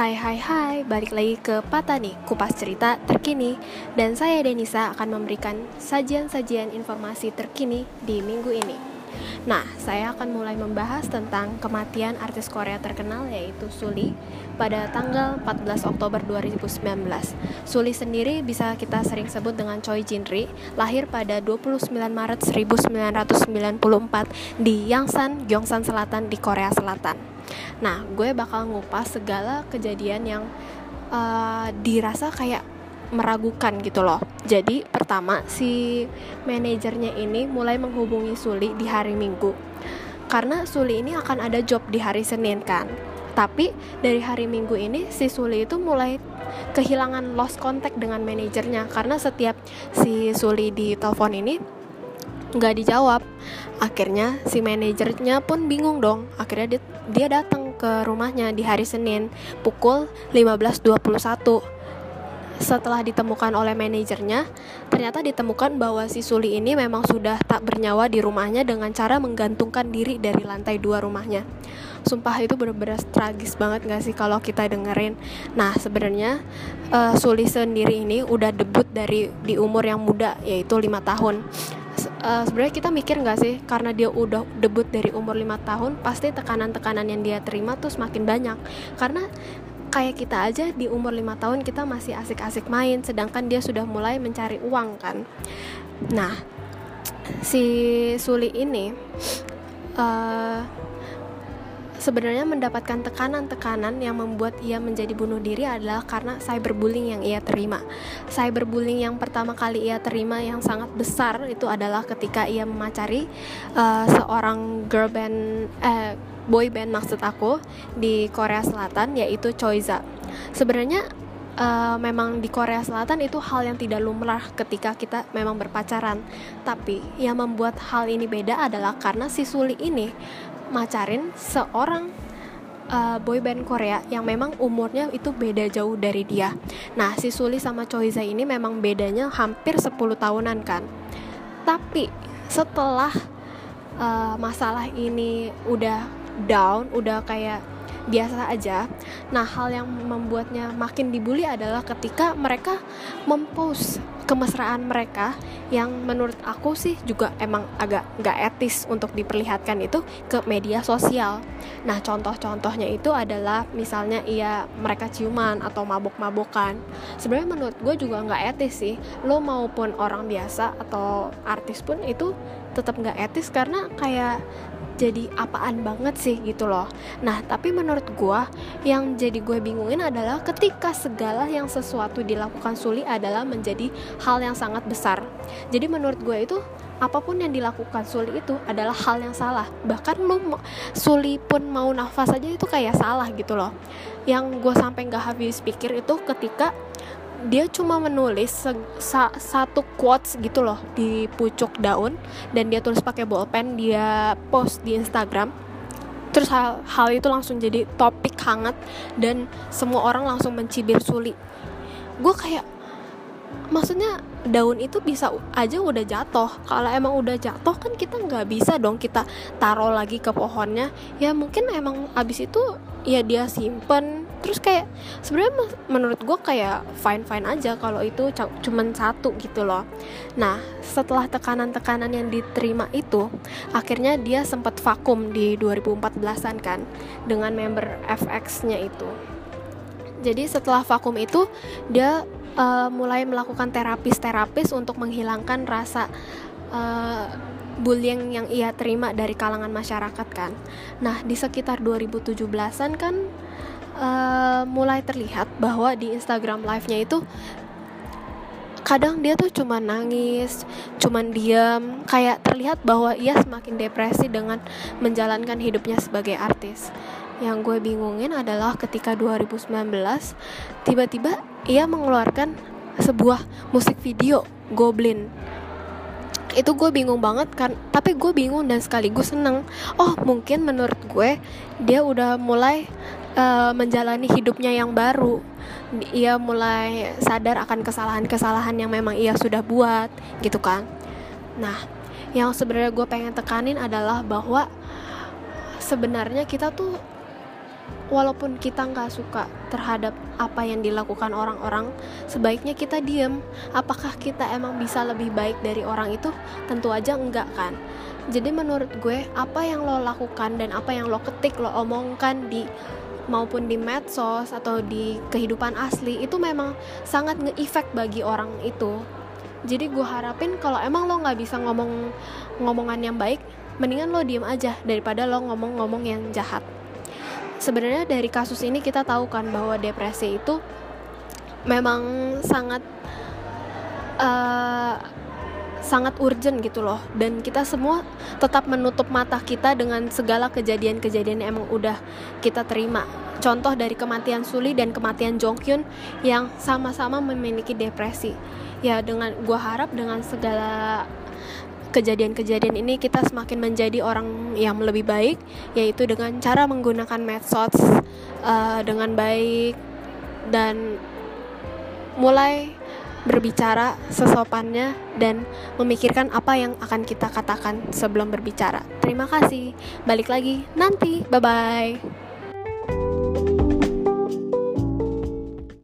Hai hai hai, balik lagi ke Patani, kupas cerita terkini. Dan saya Denisa akan memberikan sajian-sajian informasi terkini di minggu ini. Nah, saya akan mulai membahas tentang kematian artis Korea terkenal yaitu Suli pada tanggal 14 Oktober 2019 Suli sendiri bisa kita sering sebut dengan Choi Jinri Lahir pada 29 Maret 1994 di Yangsan, Gyeongsan Selatan di Korea Selatan Nah, gue bakal ngupas segala kejadian yang uh, dirasa kayak meragukan gitu loh. Jadi pertama si manajernya ini mulai menghubungi Suli di hari Minggu. Karena Suli ini akan ada job di hari Senin kan. Tapi dari hari Minggu ini si Suli itu mulai kehilangan lost contact dengan manajernya karena setiap si Suli di telepon ini nggak dijawab akhirnya si manajernya pun bingung dong akhirnya dia, dia datang ke rumahnya di hari Senin pukul 15.21 setelah ditemukan oleh manajernya, ternyata ditemukan bahwa si Suli ini memang sudah tak bernyawa di rumahnya dengan cara menggantungkan diri dari lantai dua rumahnya. Sumpah itu bener-bener tragis banget gak sih kalau kita dengerin. Nah sebenarnya uh, Suli sendiri ini udah debut dari di umur yang muda yaitu lima tahun uh, sebenarnya kita mikir nggak sih karena dia udah debut dari umur 5 tahun pasti tekanan-tekanan yang dia terima tuh semakin banyak. Karena kayak kita aja di umur 5 tahun kita masih asik-asik main sedangkan dia sudah mulai mencari uang kan. Nah si Suli ini uh, sebenarnya mendapatkan tekanan-tekanan yang membuat ia menjadi bunuh diri adalah karena cyberbullying yang ia terima. Cyberbullying yang pertama kali ia terima yang sangat besar itu adalah ketika ia memacari uh, seorang girl band eh boy band maksud aku di Korea Selatan yaitu Choiza. Sebenarnya uh, memang di Korea Selatan itu hal yang tidak lumrah ketika kita memang berpacaran. Tapi yang membuat hal ini beda adalah karena si Suli ini macarin seorang uh, boyband Korea yang memang umurnya itu beda jauh dari dia. Nah, si Suli sama Choiza ini memang bedanya hampir 10 tahunan kan. Tapi setelah uh, masalah ini udah down, udah kayak biasa aja. Nah, hal yang membuatnya makin dibully adalah ketika mereka mempost kemesraan mereka yang menurut aku sih juga emang agak nggak etis untuk diperlihatkan itu ke media sosial. Nah contoh-contohnya itu adalah misalnya ia mereka ciuman atau mabok-mabokan. Sebenarnya menurut gue juga nggak etis sih. Lo maupun orang biasa atau artis pun itu tetap nggak etis karena kayak jadi apaan banget sih gitu loh. Nah tapi menurut gue yang jadi gue bingungin adalah ketika segala yang sesuatu dilakukan Suli adalah menjadi hal yang sangat besar. Jadi menurut gue itu apa pun yang dilakukan Suli itu adalah hal yang salah. Bahkan lu Suli pun mau nafas aja itu kayak salah gitu loh. Yang gue sampai nggak habis pikir itu ketika dia cuma menulis sa satu quotes gitu loh di pucuk daun dan dia tulis pakai bolpen dia post di Instagram. Terus hal, hal itu langsung jadi topik hangat dan semua orang langsung mencibir Suli. Gue kayak maksudnya daun itu bisa aja udah jatuh. Kalau emang udah jatuh kan kita nggak bisa dong kita taruh lagi ke pohonnya. Ya mungkin emang abis itu ya dia simpen terus kayak sebenarnya menurut gue kayak fine fine aja kalau itu cuman satu gitu loh nah setelah tekanan-tekanan yang diterima itu akhirnya dia sempat vakum di 2014an kan dengan member FX-nya itu jadi setelah vakum itu dia uh, mulai melakukan terapis-terapis untuk menghilangkan rasa uh, bullying yang ia terima dari kalangan masyarakat kan. Nah, di sekitar 2017-an kan uh, mulai terlihat bahwa di Instagram live-nya itu kadang dia tuh cuma nangis, cuman diam, kayak terlihat bahwa ia semakin depresi dengan menjalankan hidupnya sebagai artis. Yang gue bingungin adalah ketika 2019 tiba-tiba ia mengeluarkan sebuah musik video Goblin. Itu gue bingung banget kan tapi gue bingung dan sekaligus seneng. Oh mungkin menurut gue dia udah mulai uh, menjalani hidupnya yang baru ia mulai sadar akan kesalahan-kesalahan yang memang ia sudah buat gitu kan. Nah yang sebenarnya gue pengen tekanin adalah bahwa sebenarnya kita tuh walaupun kita nggak suka terhadap apa yang dilakukan orang-orang sebaiknya kita diem. Apakah kita emang bisa lebih baik dari orang itu? Tentu aja enggak kan. Jadi menurut gue apa yang lo lakukan dan apa yang lo ketik lo omongkan di maupun di medsos atau di kehidupan asli itu memang sangat nge-effect bagi orang itu. Jadi gue harapin kalau emang lo nggak bisa ngomong ngomongan yang baik mendingan lo diem aja daripada lo ngomong-ngomong yang jahat. Sebenarnya dari kasus ini kita tahu kan bahwa depresi itu memang sangat uh, sangat urgent gitu loh. Dan kita semua tetap menutup mata kita dengan segala kejadian-kejadian yang emang udah kita terima. Contoh dari kematian Suli dan kematian Jonghyun yang sama-sama memiliki depresi. Ya dengan gua harap dengan segala kejadian-kejadian ini kita semakin menjadi orang yang lebih baik yaitu dengan cara menggunakan medsos uh, dengan baik dan mulai berbicara sesopannya dan memikirkan apa yang akan kita katakan sebelum berbicara. Terima kasih. Balik lagi nanti. Bye bye.